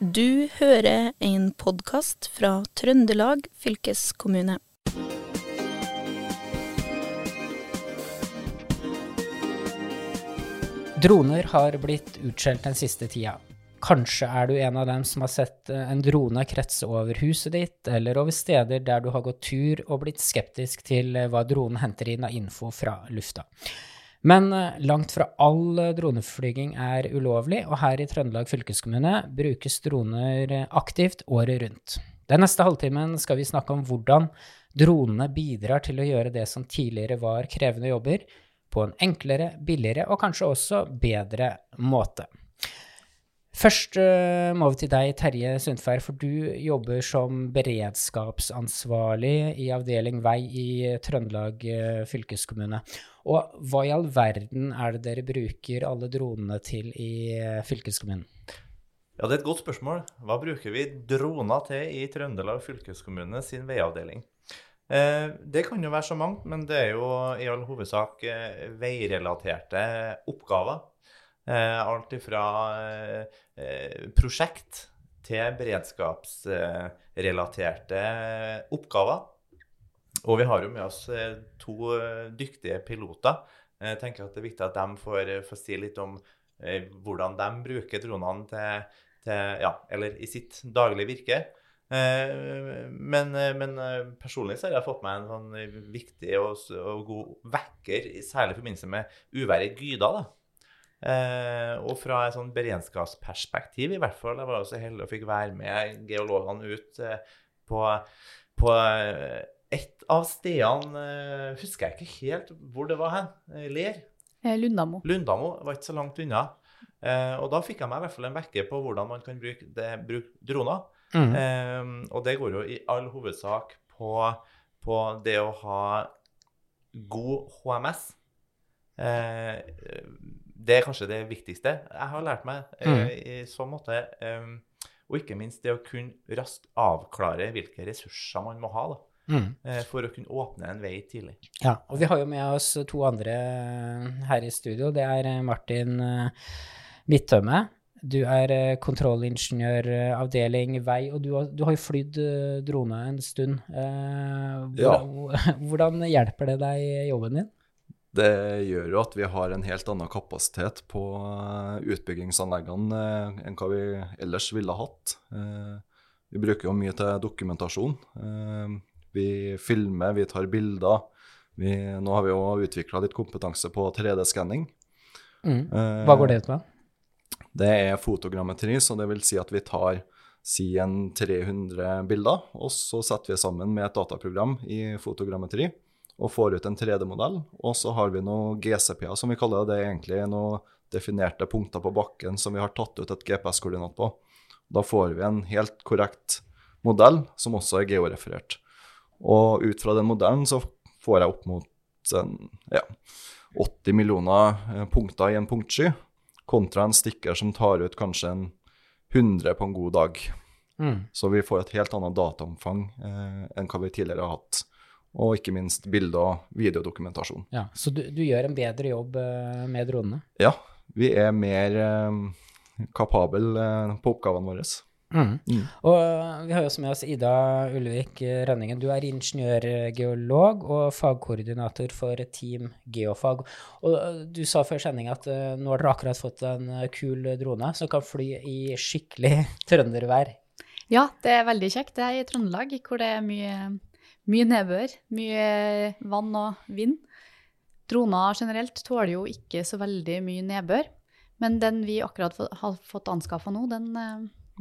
Du hører en podkast fra Trøndelag fylkeskommune. Droner har blitt utskjelt den siste tida. Kanskje er du en av dem som har sett eh, en drone kretse over huset ditt, eller over steder der du har gått tur og blitt skeptisk til eh, hva dronen henter inn av info fra lufta. Men eh, langt fra all droneflyging er ulovlig, og her i Trøndelag fylkeskommune brukes droner aktivt året rundt. Den neste halvtimen skal vi snakke om hvordan dronene bidrar til å gjøre det som tidligere var krevende jobber, på en enklere, billigere og kanskje også bedre måte. Først uh, må vi til deg, Terje Sundfær, for du jobber som beredskapsansvarlig i avdeling vei i Trøndelag fylkeskommune. Og hva i all verden er det dere bruker alle dronene til i uh, fylkeskommunen? Ja, Det er et godt spørsmål. Hva bruker vi droner til i Trøndelag fylkeskommune sin veiavdeling? Eh, det kan jo være så mangt, men det er jo i all hovedsak eh, veirelaterte oppgaver. Eh, alt ifra prosjekt til beredskapsrelaterte oppgaver. Og vi har jo med oss to dyktige piloter. Jeg tenker at det er viktig at de får, får si litt om hvordan de bruker dronene til, til, ja, eller i sitt daglige virke. Eh, men, eh, men, eh, personlig så har jeg fått meg en sånn viktig og, og god vekker, særlig i forbindelse med uværet Gyda. da. Eh, og fra et sånn beredskapsperspektiv, i hvert fall. Jeg var også heldig og fikk være med geologene ut eh, på, på et av stedene eh, Husker jeg ikke helt hvor det var hen. Ler. Lundamo. Lundamo var ikke så langt unna. og da fikk jeg meg i hvert fall en vekker på hvordan man kan bruke, det, bruke droner. Mm. Um, og det går jo i all hovedsak på, på det å ha god HMS. Uh, eh, det er kanskje det viktigste jeg har lært meg uh, mm. i så måte. Um, og ikke minst det å kunne raskt avklare hvilke ressurser man må ha. da. Mm. Uh, for å kunne åpne en vei tidlig. Ja, og vi har jo med oss to andre her i studio. Det er Martin Midtømme du er eh, kontrollingeniør avdeling vei, og du har, du har jo flydd eh, drone en stund. Eh, hvordan, ja. hvordan hjelper det deg i jobben din? Det gjør jo at vi har en helt annen kapasitet på utbyggingsanleggene enn hva vi ellers ville hatt. Vi bruker jo mye til dokumentasjon. Vi filmer, vi tar bilder. Vi, nå har vi jo utvikla litt kompetanse på 3D-skanning. Mm. Hva går det ut på? Det er fotogrammetri, så det vil si at vi tar si en 300 bilder, og så setter vi sammen med et dataprogram i fotogrammetri og får ut en 3D-modell. Og så har vi noen GCP-er, som vi kaller det. Det er egentlig noen definerte punkter på bakken som vi har tatt ut et GPS-koordinat på. Da får vi en helt korrekt modell, som også er georeferert. Og ut fra den modellen så får jeg opp mot en, ja, 80 millioner eh, punkter i en punktsky kontra en stikker som tar ut kanskje en 100 på en god dag. Mm. Så vi får et helt annet dataomfang eh, enn hva vi tidligere har hatt. Og ikke minst bilde- og videodokumentasjon. Ja, Så du, du gjør en bedre jobb eh, med dronene? Ja, vi er mer eh, kapabel eh, på oppgavene våre. Mm. Mm. Og eh, vi har jo også med oss Ida Ulvik eh, Rønningen. Du er ingeniørgeolog og fagkoordinator for Team Geofag. Og eh, du sa før sending at nå har dere akkurat fått en kul drone som kan fly i skikkelig trøndervær. Ja, det er veldig kjekt. Det er i Trøndelag, hvor det er mye, mye nedbør, mye vann og vind. Droner generelt tåler jo ikke så veldig mye nedbør, men den vi akkurat har fått anskaffa nå, den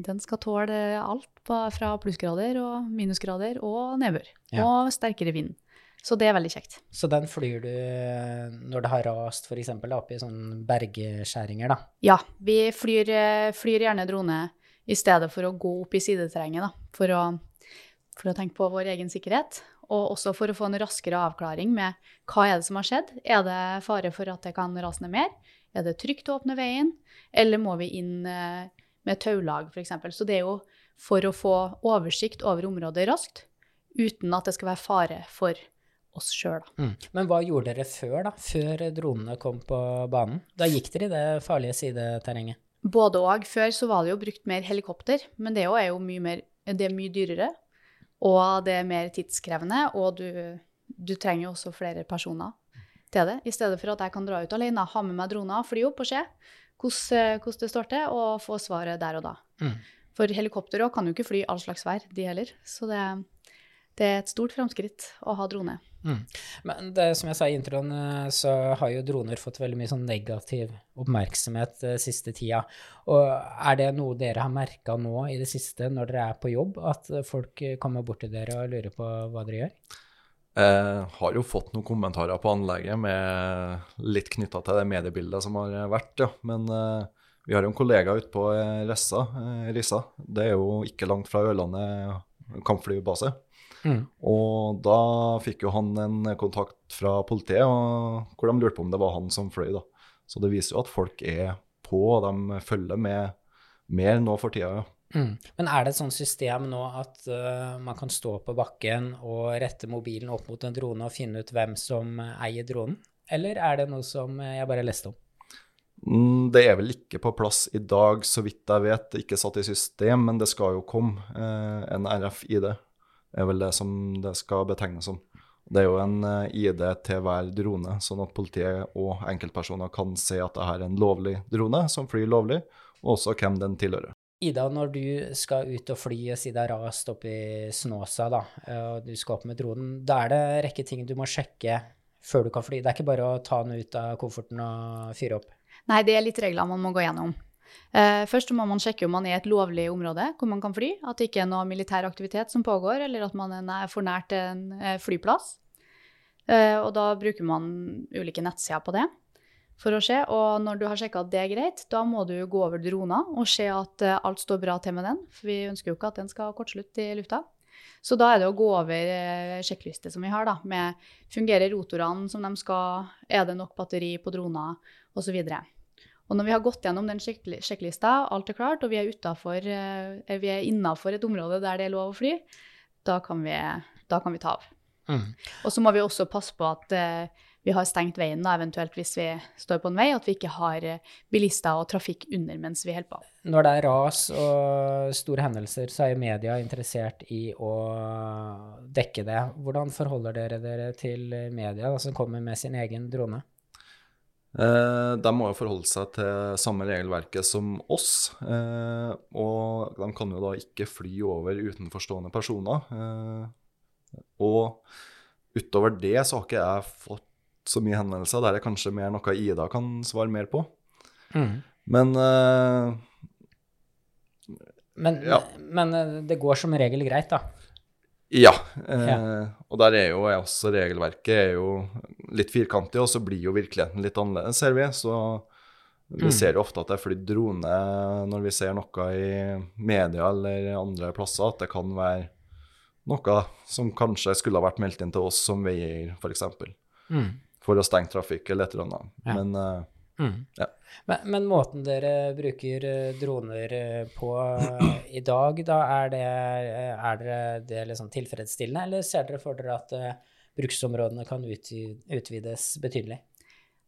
den skal tåle alt fra plussgrader og minusgrader og nedbør. Ja. Og sterkere vind. Så det er veldig kjekt. Så den flyr du eh, når det har rast f.eks. oppe i sånne bergskjæringer, da? Ja, vi flyr, eh, flyr, gjerne drone i stedet for å gå opp i sideterrenget, da. For å, for å tenke på vår egen sikkerhet. Og også for å få en raskere avklaring med hva er det som har skjedd. Er det fare for at det kan rase ned mer? Er det trygt å åpne veien? Eller må vi inn eh, med taulag f.eks. Så det er jo for å få oversikt over området raskt, uten at det skal være fare for oss sjøl. Mm. Men hva gjorde dere før, da? Før dronene kom på banen? Da gikk dere i det farlige sideterrenget? Både og. Før så var det jo brukt mer helikopter, men det er jo mye, mer, det er mye dyrere. Og det er mer tidskrevende, og du, du trenger jo også flere personer til det. I stedet for at jeg kan dra ut alene, ha med meg droner, fly opp og se hvordan, hvordan det står til, og få svaret der og da. Mm. For helikopter òg kan jo ikke fly all slags vær, de heller. Så det, det er et stort framskritt å ha drone. Mm. Men det, som jeg sa i introen, eh, så har jo droner fått veldig mye sånn negativ oppmerksomhet eh, siste tida. Og er det noe dere har merka nå i det siste når dere er på jobb, at folk kommer bort til dere og lurer på hva dere gjør? Jeg har jo fått noen kommentarer på anlegget med litt knytta til det mediebildet som har vært, ja. Men eh, vi har jo en kollega ute på Ressa, eh, Rissa. Det er jo ikke langt fra Ørlandet kampflybase. Mm. Og da fikk jo han en kontakt fra politiet, og, hvor de lurte på om det var han som fløy. da. Så det viser jo at folk er på, og de følger med mer nå for tida. ja. Mm. Men er det et sånt system nå at uh, man kan stå på bakken og rette mobilen opp mot en drone og finne ut hvem som eier dronen? Eller er det noe som jeg bare leste om? Mm, det er vel ikke på plass i dag, så vidt jeg vet. Ikke satt i system, men det skal jo komme eh, en RFID Det er vel det som det skal betegnes som. Det er jo en eh, ID til hver drone, sånn at politiet og enkeltpersoner kan se at dette er en lovlig drone som flyr lovlig, og også hvem den tilhører. Ida, når du skal ut og fly, og si det er rast opp i Snåsa, da, og du skal opp med dronen, da er det en rekke ting du må sjekke før du kan fly? Det er ikke bare å ta den ut av kofferten og fyre opp? Nei, det er litt regler man må gå gjennom. Uh, først må man sjekke om man er i et lovlig område hvor man kan fly. At det ikke er noe militær aktivitet som pågår, eller at man er for nært en eh, flyplass. Uh, og da bruker man ulike nettsider på det for å se. Og når du har sjekka at det er greit, da må du gå over drona og se at alt står bra til med den. For vi ønsker jo ikke at den skal kortslutte i lufta. Så da er det å gå over sjekkliste som vi har, da, med fungerer rotorene som de skal, er det nok batteri på drona, osv. Og når vi har gått gjennom den sjekklista, alt er klart, og vi er, utenfor, eh, vi er innafor et område der det er lov å fly, da kan vi, da kan vi ta av. Mm. Og så må vi også passe på at vi har stengt veien, da, eventuelt hvis vi står på en vei, at vi ikke har uh, bilister og trafikk under mens vi holder på. Når det er ras og store hendelser, så er jo media interessert i å dekke det. Hvordan forholder dere dere til media da, som kommer med sin egen drone? Eh, de må jo forholde seg til samme regelverket som oss. Eh, og de kan jo da ikke fly over utenforstående personer. Eh, og utover det så har ikke jeg fått så mye henvendelser. Der er kanskje mer noe Ida kan svare mer på. Mm. Men men, ja. men det går som regel greit, da? Ja. Eh, ja. Og der er jo også regelverket er jo litt firkantig, og så blir jo virkeligheten litt annerledes, ser vi. Så vi mm. ser jo ofte at det er flydd drone når vi ser noe i media eller andre plasser, at det kan være noe som kanskje skulle ha vært meldt inn til oss som veier, f.eks. Mm. For å stenge trafikk eller et eller annet. Ja. Men uh, Mm. Ja. Men, men, måten dere bruker eh, droner eh, på i dag, da er det, er det, det liksom tilfredsstillende, eller ser dere for dere at uh, bruksområdene kan utvides betydelig?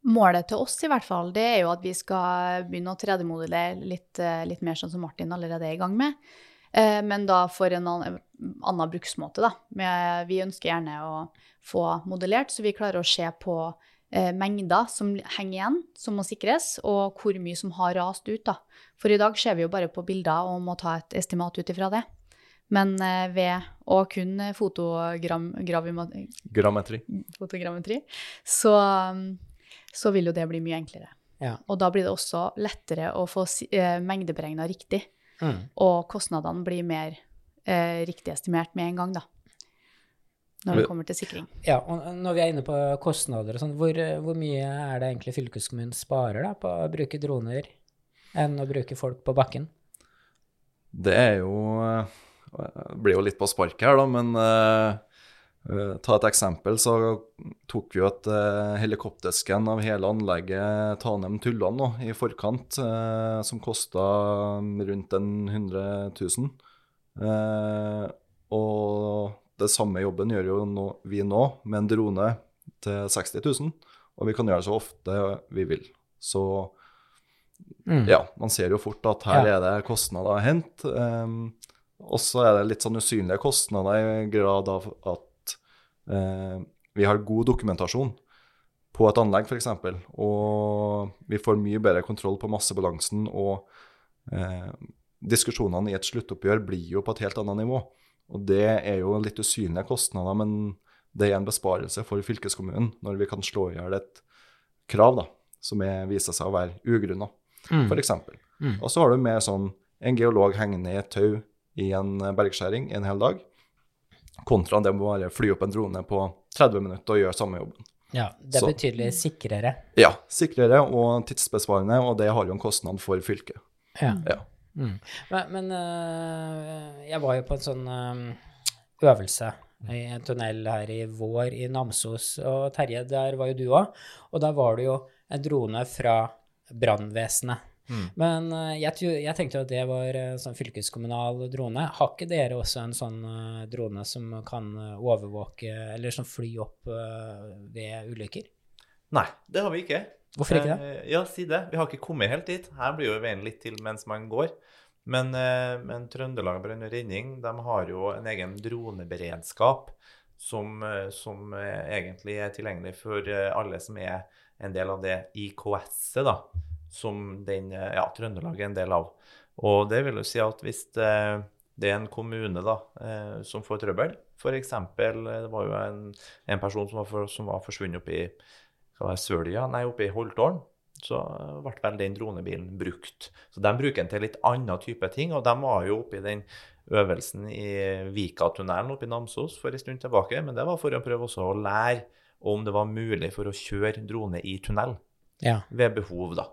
Målet til oss i hvert fall, det er jo at vi skal begynne å 3D-modellere litt, litt, mer sånn som Martin allerede er i gang med. Men da for en annen, annen bruksmåte, da. Vi ønsker gjerne å få modellert, så vi klarer å se på eh, mengder som henger igjen, som må sikres, og hvor mye som har rast ut. Da. For i dag ser vi jo bare på bilder og må ta et estimat ut ifra det. Men eh, ved å kun fotogrammetri, fotogrammetri så, så, vil jo det bli mye enklere. Ja. Og da blir det også lettere å få eh, mengdeberegna riktig. Mm. Og kostnadene blir mer eh, riktig estimert med en gang, da når det kommer til sikring. Ja, og Når vi er inne på kostnader og sånn, hvor, hvor, mye er det egentlig fylkeskommunen sparer da, på å bruke droner enn å bruke folk på bakken? Det er jo Det blir jo litt på sparket her, da, men uh, ta et eksempel. Så tok vi jo et uh, helikopterskann av hele anlegget Tanem-Tullan nå, i forkant, uh, som kosta rundt en 100 000. og det samme jobben gjør jo vi nå med en drone til 60 000, og vi kan gjøre det så ofte vi vil. Så Mm. ja, man ser jo fort at her Ja. er det kostnader å hente. Um, og så er det litt sånn usynlige kostnader i grad av at eh, vi har god dokumentasjon på et anlegg, f.eks. Og vi får mye bedre kontroll på massebalansen, og eh, diskusjonene i et sluttoppgjør blir jo på et helt annet nivå. Og det er jo litt usynlige kostnader, men det er en besparelse for fylkeskommunen når vi kan slå i hjel et krav da, som er, viser seg å være ugrunna, Mm. f.eks. Mm. Og så har du mer sånn en geolog hengende i et tau i en bergskjæring en hel dag, kontra det å bare fly opp en drone på 30 minutter og gjøre samme jobben. Ja, det er Så- betydelig sikrere. Ja, sikrere og tidsbesparende, og det har jo en kostnad for fylket. Ja. Ja. Mm. Men, men øh, jeg var jo på en sånn øh, øvelse i en tunnel her i vår i Namsos, og Terje, der var jo du òg. Og der var det jo en drone fra brannvesenet. Mm. Men øh, jeg, jeg tenkte jo at det var en sånn fylkeskommunal drone. Har ikke dere også en sånn øh, drone som kan overvåke, eller som fly opp ved ulykker? Nei, det har vi ikke. Hvorfor ikke det? Eh, ja, si det. Vi har ikke kommet helt dit. Her blir jo veien litt til mens man går. Men, eh, men Trøndelag Brann og Redning de har jo en egen droneberedskap som, eh, som eh, egentlig er tilgjengelig for eh, alle som er en del av det IKS-et, da. Som den, eh, ja, Trøndelag er en del av. Og det vil jo si at hvis det, det er en kommune da, eh, som får trøbbel, f.eks. Det var jo en, en person som var, for, som var forsvunnet oppe i Sølja, nei, oppe i Holtålen, så ble vel den dronebilen brukt. Så de bruker den til litt annen type ting, og de var jo oppe i den øvelsen i Vikatunnelen oppe i Namsos for en stund tilbake, men det var for å prøve også å lære om det var mulig for å kjøre drone i tunnel Ja. ved behov, da.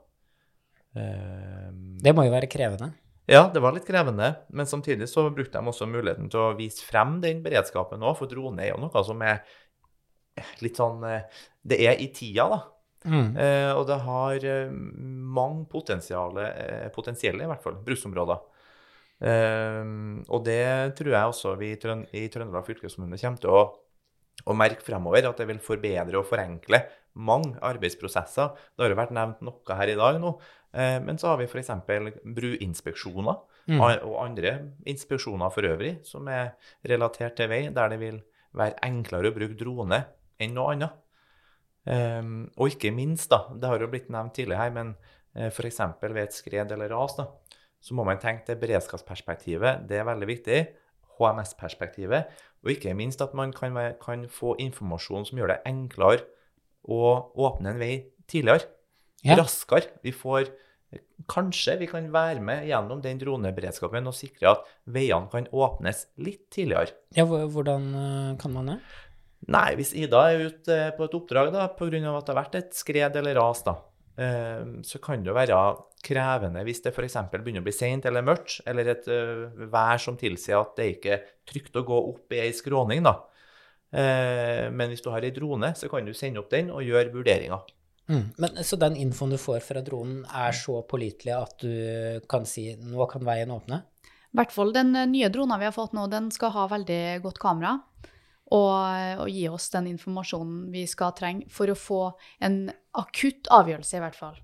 Eh, Det må jo være krevende. ja, det var litt krevende, men samtidig så brukte de også muligheten til å vise frem den beredskapen òg, for drone er jo noe som er litt sånn eh, Det er i tida, da. Mm. Eh, og det har eh, mange potensiale, eh, potensielle, i hvert fall, bruksområder. Eh, og det tror jeg også vi i, i Trøndelag fylkeskommune kommer til å, å merk fremover, at det vil forbedre og forenkle mange arbeidsprosesser. Det har jo vært nevnt noe her i dag nå, eh, men så har vi f.eks. bruinspeksjoner Mm. og andre inspeksjoner for øvrig som er relatert til vei, der det vil være enklere å bruke drone enn noe annet. Ehm, og ikke minst, da, det har jo blitt nevnt tidligere her, men uh, f.eks. ved et skred eller ras, da, så må man tenke det beredskapsperspektivet. Det er veldig viktig. HMS-perspektivet. Og ikke minst at man kan, kan få informasjon som gjør det enklere å åpne en vei tidligere. Ja. Raskere. Vi får Kanskje vi kan være med gjennom den droneberedskapen og sikre at veiene kan åpnes litt tidligere. Ja, hvordan øh, kan man det? Nei, hvis Ida er ute på et oppdrag da, pga. at det har vært et skred eller ras, da, eh, så kan det være krevende hvis det f.eks. begynner å bli sent eller mørkt, eller et uh, vær som tilsier at det ikke er trygt å gå opp i ei skråning. da. Uh, men hvis du har ei drone, så kan du sende opp den og gjøre vurderinger. Mm. Men, så den infoen du får fra dronen er så pålitelig at du kan si nå kan veien åpne? I hvert fall den eh, nye dronen vi har fått nå, den skal ha veldig godt kamera. Og, og gi oss den informasjonen vi skal trenge for å få en akutt avgjørelse, i hvert fall.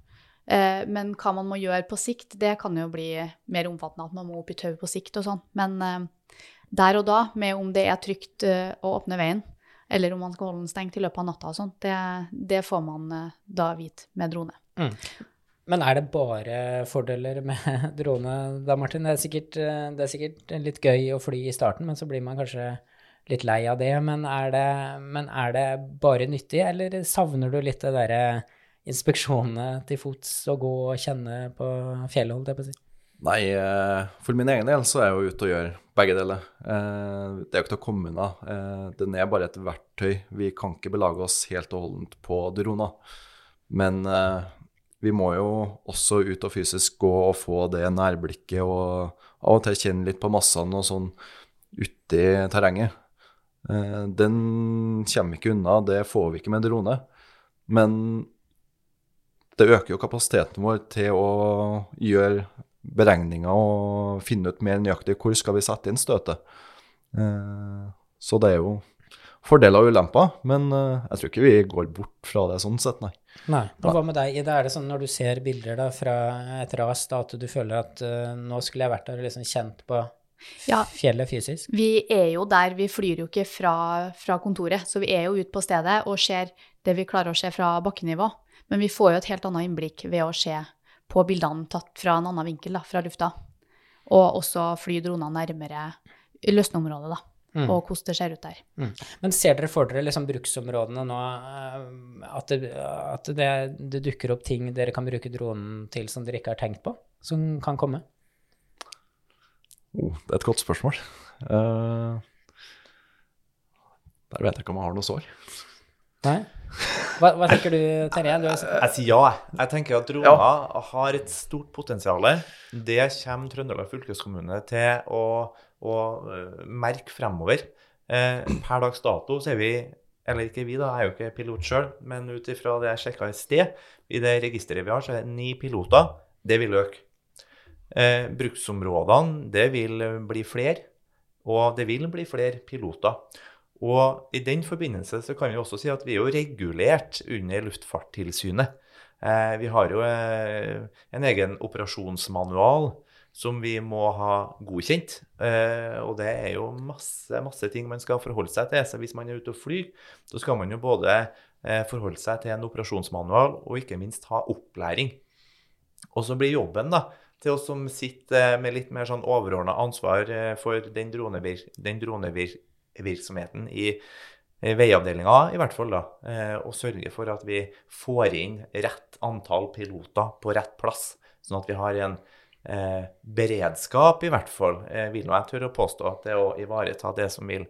Eh, men hva man må gjøre på sikt, det kan jo bli mer omfattende. At man må opp i tau på sikt og sånn. Men eh, der og da, med om det er trygt eh, å åpne veien, eller om man skal holde den stengt i løpet av natta og sånn, det, det får man da vite med drone. Men er det bare fordeler med drone da, Martin? Det er, sikkert, det er sikkert litt gøy å fly i starten, men så blir man kanskje litt lei av det. Men er det, men er det bare nyttig, eller savner du litt det derre inspeksjonene til fots og gå og kjenne på fjellet, holdt jeg på å si? Nei, eh, for min egen del så er jeg jo ute og gjør begge deler. Eh, Det er jo ikke til å komme unna. Eh, Den er bare et verktøy. Vi kan ikke belage oss helt og holdent på droner. Men vi må jo også ut og fysisk gå og få det nærblikket og av og til kjenne litt på massene og sånn uti terrenget. Den kommer vi ikke unna, det får vi ikke med drone. Men det øker jo kapasiteten vår til å gjøre beregninger og finne ut mer nøyaktig hvor skal vi sette inn støtet. Eh, Så det er jo fordeler og ulemper, men eh, jeg tror ikke vi går bort fra det sånn sett, nei. Nei. Og hva med deg, Ida? Er det sånn når du ser bilder da fra et ras, da at du føler at uh, nå skulle jeg vært der og liksom kjent på Ja. fjellet fysisk? Vi er jo der, vi flyr jo ikke fra, fra kontoret, så vi er jo ute på stedet og ser det vi klarer å se fra bakkenivå. Men vi får jo et helt annet innblikk ved å se på bildene tatt fra en annen vinkel, da, fra lufta. Og også fly dronene nærmere løsneområdet, da, Mm. og hvordan det ser ut der. Men ser dere for dere liksom bruksområdene nå, eh, at, det, at det, det dukker opp ting dere kan bruke dronen til som dere ikke har tenkt på, som kan komme? Oh, det er et godt spørsmål. Uh, der vet jeg ikke om jeg har noe svar. Nei? Hva, hva tenker du, Terje? Jeg sier ja. jeg. Jeg tenker at droner har et stort potensial. Det kommer Trøndelag fylkeskommune til å, å eh, merke fremover. Eh, per dags dato så er vi eller ikke vi, da, jeg er jo ikke pilot sjøl, men ut ifra det jeg sjekka i sted, i det registeret vi har, så er det ni piloter. Det vil øke. Eh, bruksområdene, det vil bli flere, og det vil bli flere piloter. Og i den forbindelse så kan vi også si at vi er jo regulert under Luftfartstilsynet. Eh, vi har jo eh, en egen operasjonsmanual som vi må ha godkjent. Eh, og det er jo masse, masse ting man skal forholde seg til. Så hvis man er ute og flyr, så skal man jo både eh, forholde seg til en operasjonsmanual og ikke minst ha opplæring. Og så blir jobben da, til oss som sitter med litt mer sånn overordna ansvar eh, for den, dronevir den dronevirksomheten i veiavdelinga, i hvert fall, da, eh, og sørge for at vi får inn rett antall piloter på rett plass, sånn at vi har en eh, beredskap, i hvert fall, eh, vil nå jeg tørre å påstå at det å ivareta det som vil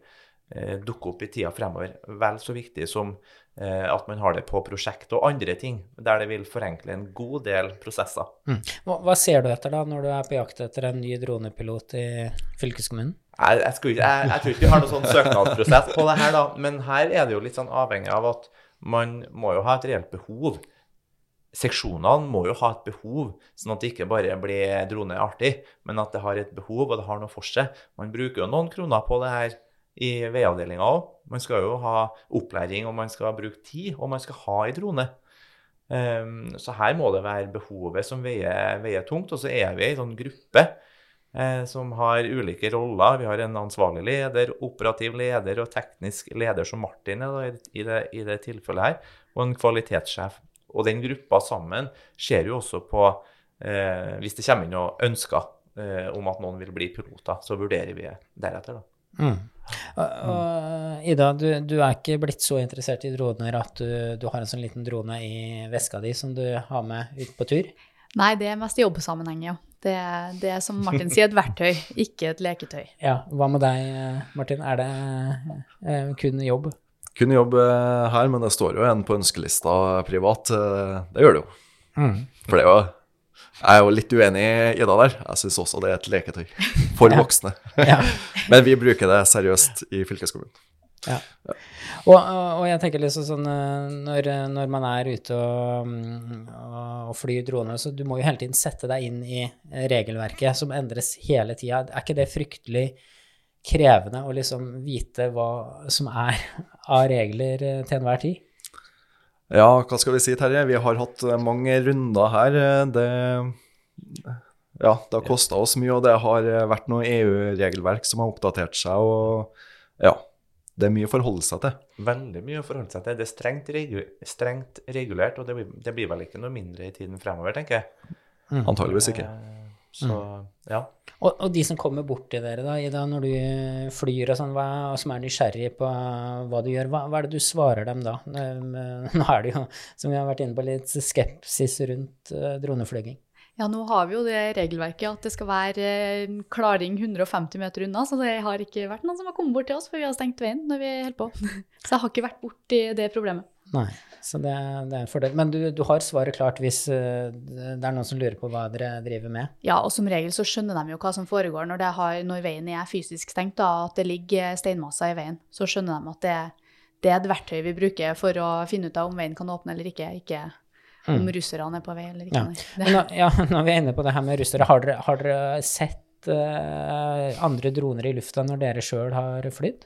eh, dukke opp i tida fremover, vel så viktig som at man har det på prosjekt og andre ting, der det vil forenkle en god del prosesser. hva, hva ser du etter da, når du er på jakt etter en ny dronepilot i fylkeskommunen? Jeg, jeg, ikke- jeg, jeg tror ikke vi har noen sånn søknadsprosess på det her, da, men her er det jo litt sånn avhengig av at man må jo ha et reelt behov. Seksjonene må jo ha et behov, sånn at det ikke bare blir drone artig, men at det har et behov, og det har noe for seg. Man bruker jo noen kroner på det her i veiavdelinga òg. Man skal jo ha opplæring, og man skal bruke tid, og man skal ha ei drone. Um, så her må det være behovet som veier, veier tungt. Og så er vi ei sånn gruppe eh, som har ulike roller. Vi har en ansvarlig leder, operativ leder og teknisk leder, som Martin er da, i, det, i det tilfellet her, og en kvalitetssjef. Og den gruppa sammen ser jo også på eh, Hvis det kommer inn noen ønsker eh, om at noen vil bli piloter, så vurderer vi det deretter, da. Mm. Og, og, Ida, du, du er ikke blitt så interessert i droner at du, du har en sånn liten drone i veska di som du har med ut på tur? Nei, det er mest i jobbsammenheng, ja. Det, det er som Martin sier, et verktøy, ikke et leketøy. Ja, Hva med deg, Martin? Er det eh, kun jobb? Kun jobb eh, her, men det står jo en på ønskelista privat. eh, Det gjør det jo. Mm. For det er jo Jeg er jo litt uenig i Ida der. Jeg syns også det er et leketøy for Ja. voksne. Ja. Men vi bruker det seriøst i fylkeskommunen. Ja. Og, og, jeg tenker liksom sånn eh, når, når man er ute og, mm, og flyr drone, så du må jo hele tiden sette deg inn i regelverket som endres hele tida. Er ikke det fryktelig krevende å liksom vite hva som er av regler eh, til enhver tid? Ja, hva skal vi si, Terje? Vi har hatt eh, mange runder her. Eh, Det Ja, det har kosta oss mye, og det har eh, vært noe EU-regelverk som har oppdatert seg, og ja. Det er mye å forholde seg til. Veldig mye å forholde seg til. Det er strengt, regu strengt regulert, og det blir, det blir vel ikke noe mindre i tiden fremover, tenker jeg. Antageligvis ikke. Eh, Så ja. Og, og de som kommer bort til dere da, Ida, når du flyr og sånn, hva, og som er nysgjerrig på hva du gjør, hva, hva er det du svarer dem da? Eh, Nå er det jo, som vi har vært inne på, litt skepsis rundt eh, droneflyging. Ja, nå har vi jo det regelverket at det skal være eh, klaring 150 meter unna, så det har ikke vært noen som har kommet bort til oss for vi har stengt veien når vi holder på. Så jeg har ikke vært borti det problemet. Nei, så det, det er en fordel. Men du, du har svaret klart hvis eh, det er noen som lurer på hva dere driver med? Ja, og som regel så skjønner de jo hva som foregår når, det har, når veien er fysisk stengt, da, at det ligger steinmasser i veien. Så skjønner de at det, det er et verktøy vi bruker for å finne ut av om veien kan åpne eller ikke, ikke om russerne er på vei eller ikke. Ja. nå, ja, når vi er inne på det her med russere, har dere, har dere sett uh, andre droner i lufta når dere sjøl har flydd?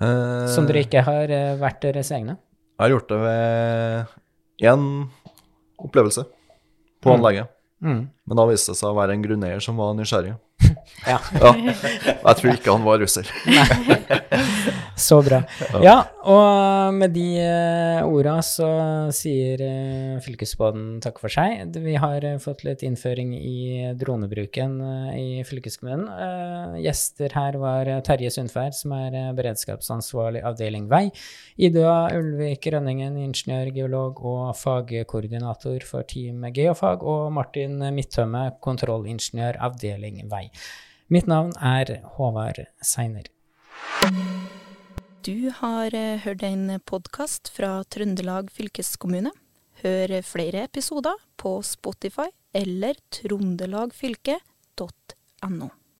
Eh, Som dere ikke har eh, vært deres egne? Jeg har gjort det ved én opplevelse på Mm. anlegget. Mm. Men da viste det seg å være en grunneier som var nysgjerrig. Ja. Ja. Jeg tror ikke han var russer. Så bra. Ja, og med de eh, orda så sier eh, fylkesbåten takk for seg. Vi har eh, fått litt innføring i dronebruken i fylkeskommunen. Gjester her var Terje Sundferd, som er beredskapsansvarlig avdeling vei. Ida Ulvik Rønningen, ingeniør, geolog og fagkoordinator for Team Geofag. Og Martin Midtømme, kontrollingeniør, avdeling vei. Mitt navn er Håvard Seiner. Du har eh, hørt en podkast fra Trøndelag fylkeskommune. Hør flere episoder på Spotify eller trondelagfylket.no.